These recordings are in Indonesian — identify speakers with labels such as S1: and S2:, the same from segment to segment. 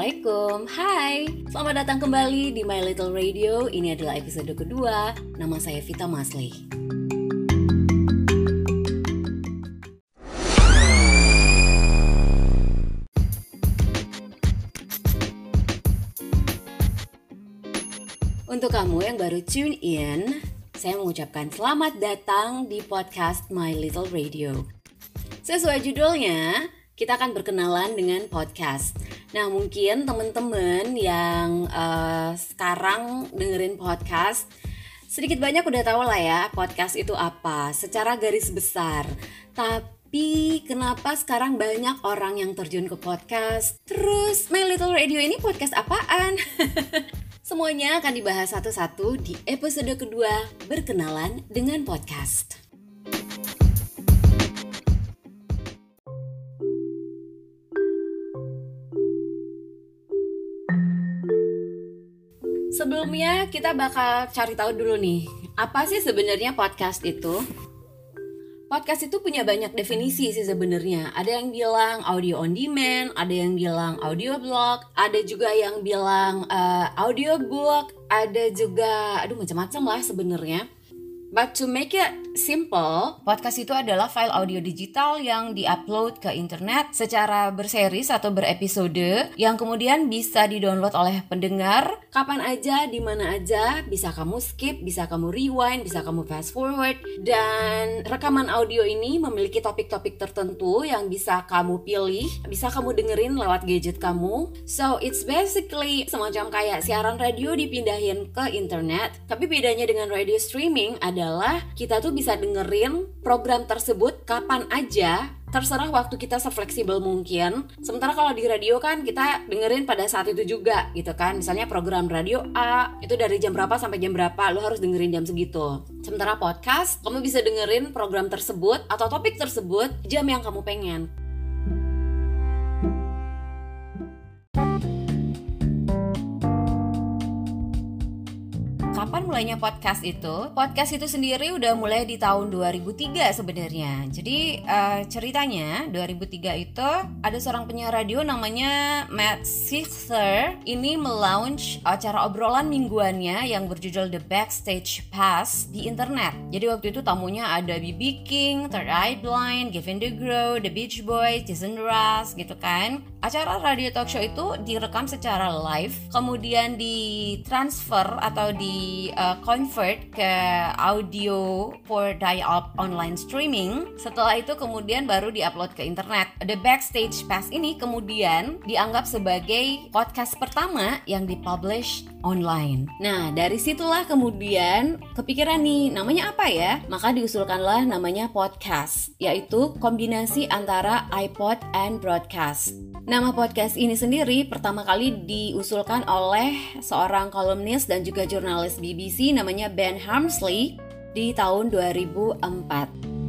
S1: Assalamualaikum, hai. Selamat datang kembali di My Little Radio. Ini adalah episode kedua. Nama saya Vita Masli Untuk kamu yang baru tune in Saya mengucapkan selamat datang di podcast My Little Radio. Sesuai judulnya, kita akan berkenalan dengan podcast. Nah, mungkin teman-teman yang uh, sekarang dengerin podcast sedikit banyak udah tahu lah ya podcast itu apa secara garis besar. Tapi kenapa sekarang banyak orang yang terjun ke podcast? Terus My Little Radio ini podcast apaan? Semuanya akan dibahas satu-satu di episode kedua berkenalan dengan podcast. Sebelumnya kita bakal cari tahu dulu nih, apa sih sebenarnya podcast itu? Podcast itu punya banyak definisi sih sebenarnya. Ada yang bilang audio on demand, ada yang bilang audio blog, ada juga yang bilang uh, audio book, ada juga aduh macam-macam lah sebenarnya. But to make it simple, podcast itu adalah file audio digital yang diupload ke internet secara berseris atau berepisode yang kemudian bisa didownload oleh pendengar. Kapan aja, di mana aja, bisa kamu skip, bisa kamu rewind, bisa kamu fast forward. Dan rekaman audio ini memiliki topik-topik tertentu yang bisa kamu pilih, bisa kamu dengerin lewat gadget kamu. So it's basically semacam kayak siaran radio dipindahin ke internet, tapi bedanya dengan radio streaming ada adalah kita tuh bisa dengerin program tersebut kapan aja terserah waktu kita sefleksibel mungkin. Sementara kalau di radio kan kita dengerin pada saat itu juga gitu kan. Misalnya program radio A itu dari jam berapa sampai jam berapa lo harus dengerin jam segitu. Sementara podcast kamu bisa dengerin program tersebut atau topik tersebut jam yang kamu pengen. Kapan mulainya podcast itu? Podcast itu sendiri udah mulai di tahun 2003 sebenarnya. Jadi uh, ceritanya 2003 itu ada seorang penyiar radio namanya Matt Sixer ini melaunch acara obrolan mingguannya yang berjudul The Backstage Pass di internet. Jadi waktu itu tamunya ada B.B. King, Third Eye Blind, Gavin DeGraw, The Beach Boys, Jason Mraz gitu kan. Acara radio talk show itu direkam secara live, kemudian ditransfer atau di uh, convert ke audio for dial-up online streaming. Setelah itu kemudian baru diupload ke internet. The Backstage Pass ini kemudian dianggap sebagai podcast pertama yang dipublish online. Nah, dari situlah kemudian kepikiran nih, namanya apa ya? Maka diusulkanlah namanya podcast, yaitu kombinasi antara iPod and broadcast. Nama podcast ini sendiri pertama kali diusulkan oleh seorang kolumnis dan juga jurnalis BBC namanya Ben Harmsley di tahun 2004.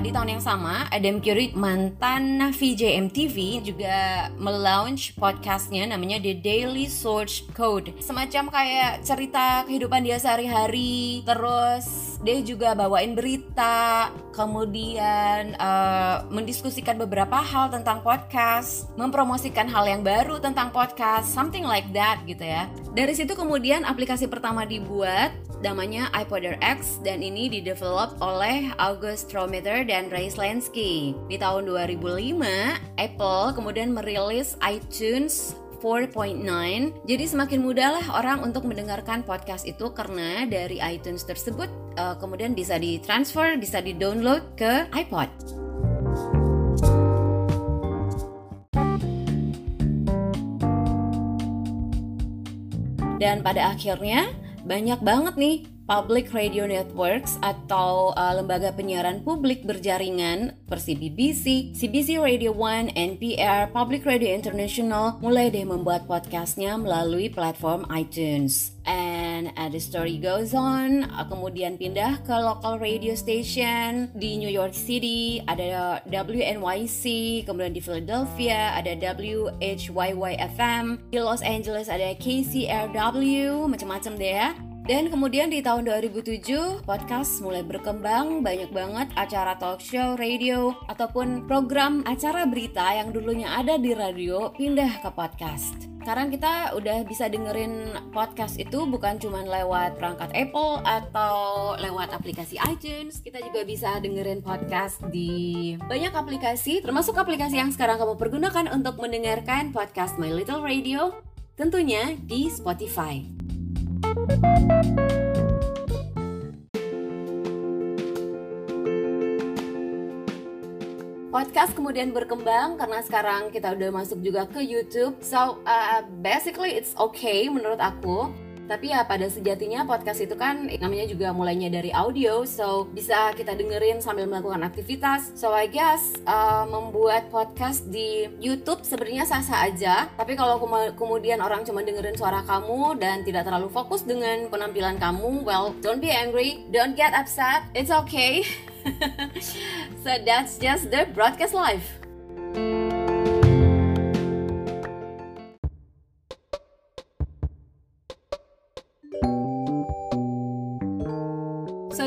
S1: Di tahun yang sama, Adam Curry mantan VJ MTV juga melaunch podcastnya namanya The Daily Source Code. Semacam kayak cerita kehidupan dia sehari-hari, terus dia juga bawain berita, kemudian uh, mendiskusikan beberapa hal tentang podcast, mempromosikan hal yang baru tentang podcast, something like that gitu ya. Dari situ kemudian aplikasi pertama dibuat namanya iPodder X dan ini didevelop oleh August Strometer dan Ray Slansky. Di tahun 2005, Apple kemudian merilis iTunes 4.9 Jadi semakin mudah lah orang untuk mendengarkan podcast itu karena dari iTunes tersebut uh, kemudian bisa ditransfer, bisa di-download ke iPod. Dan pada akhirnya banyak banget nih public radio networks atau uh, lembaga penyiaran publik berjaringan seperti BBC, CBC Radio One, NPR, Public Radio International mulai deh membuat podcastnya melalui platform iTunes. And as the story goes on, uh, kemudian pindah ke local radio station di New York City, ada WNYC, kemudian di Philadelphia ada WHYY FM, di Los Angeles ada KCRW, macam-macam deh ya. Dan kemudian di tahun 2007 podcast mulai berkembang banyak banget acara talk show, radio ataupun program acara berita yang dulunya ada di radio pindah ke podcast. Sekarang kita udah bisa dengerin podcast itu bukan cuma lewat perangkat Apple atau lewat aplikasi iTunes. Kita juga bisa dengerin podcast di banyak aplikasi, termasuk aplikasi yang sekarang kamu pergunakan untuk mendengarkan podcast My Little Radio, tentunya di Spotify. Podcast kemudian berkembang karena sekarang kita udah masuk juga ke YouTube. So uh, basically it's okay menurut aku. Tapi ya pada sejatinya podcast itu kan namanya juga mulainya dari audio, so bisa kita dengerin sambil melakukan aktivitas. So I guess uh, membuat podcast di YouTube sebenarnya sah-sah aja. Tapi kalau kemudian orang cuma dengerin suara kamu dan tidak terlalu fokus dengan penampilan kamu, well, don't be angry, don't get upset, it's okay. so that's just the broadcast life.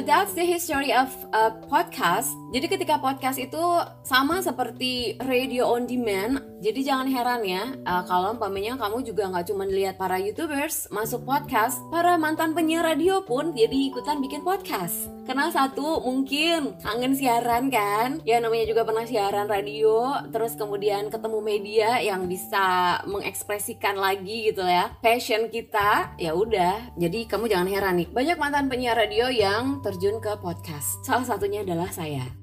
S1: That's the history of a podcast. Jadi ketika podcast itu sama seperti radio on demand, jadi jangan heran ya uh, kalau umpamanya kamu juga nggak cuma lihat para youtubers masuk podcast, para mantan penyiar radio pun jadi ikutan bikin podcast. Karena satu mungkin kangen siaran kan, ya namanya juga pernah siaran radio, terus kemudian ketemu media yang bisa mengekspresikan lagi gitu ya passion kita, ya udah. Jadi kamu jangan heran nih, banyak mantan penyiar radio yang terjun ke podcast. Salah satunya adalah saya.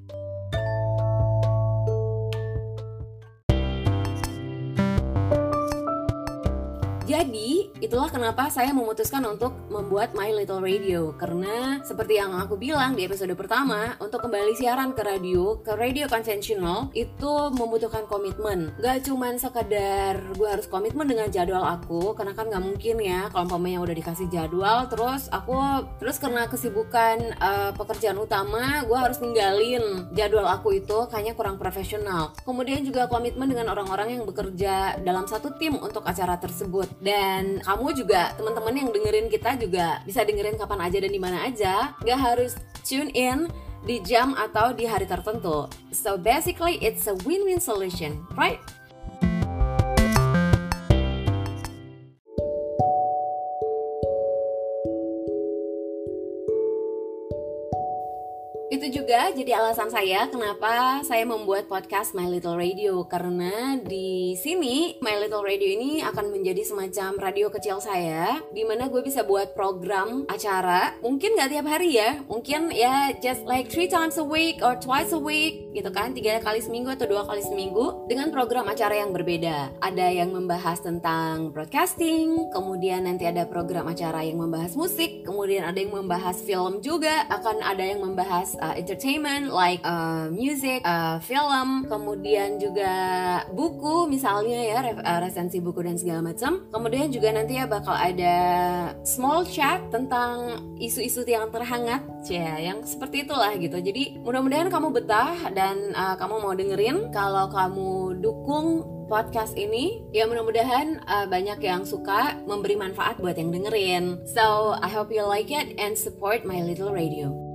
S1: Jadi, itulah kenapa saya memutuskan untuk membuat My Little Radio. Karena seperti yang aku bilang di episode pertama Untuk kembali siaran ke radio, ke radio konvensional Itu membutuhkan komitmen. Gak cuman sekedar gue harus komitmen dengan jadwal aku Karena kan gak mungkin ya kalau umpamanya udah dikasih jadwal Terus aku, terus karena kesibukan uh, pekerjaan utama Gue harus ninggalin jadwal aku itu kayaknya kurang profesional. Kemudian juga komitmen dengan orang-orang yang bekerja dalam satu tim untuk acara tersebut dan kamu juga teman-teman yang dengerin kita juga bisa dengerin kapan aja dan di mana aja. Nggak harus tune in di jam atau di hari tertentu. So basically it's a win-win solution right? Itu juga jadi alasan saya kenapa saya membuat podcast My Little Radio. Karena di sini My Little Radio ini akan menjadi semacam radio kecil saya di mana gue bisa buat program acara mungkin nggak tiap hari ya mungkin ya just like three times a week or twice a week gitu kan tiga kali seminggu atau dua kali seminggu dengan program acara yang berbeda. Ada yang membahas tentang broadcasting kemudian nanti ada program acara yang membahas musik kemudian ada yang membahas film juga akan ada yang membahas uh, entertainment like uh, music, uh, film, kemudian juga buku misalnya ya uh, resensi buku dan segala macam. Kemudian juga nanti ya bakal ada small chat tentang isu-isu yang terhangat, ya yang seperti itulah gitu. Jadi mudah-mudahan kamu betah dan uh, kamu mau dengerin. Kalau kamu dukung podcast ini ya mudah-mudahan uh, banyak yang suka memberi manfaat buat yang dengerin so I hope you like it and support my little radio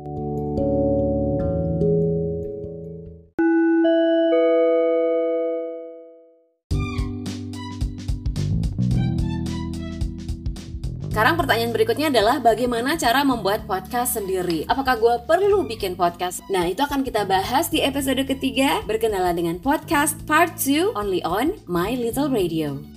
S1: pertanyaan berikutnya adalah bagaimana cara membuat podcast sendiri? Apakah gue perlu bikin podcast? Nah, itu akan kita bahas di episode ketiga berkenalan dengan podcast part 2 only on My Little Radio.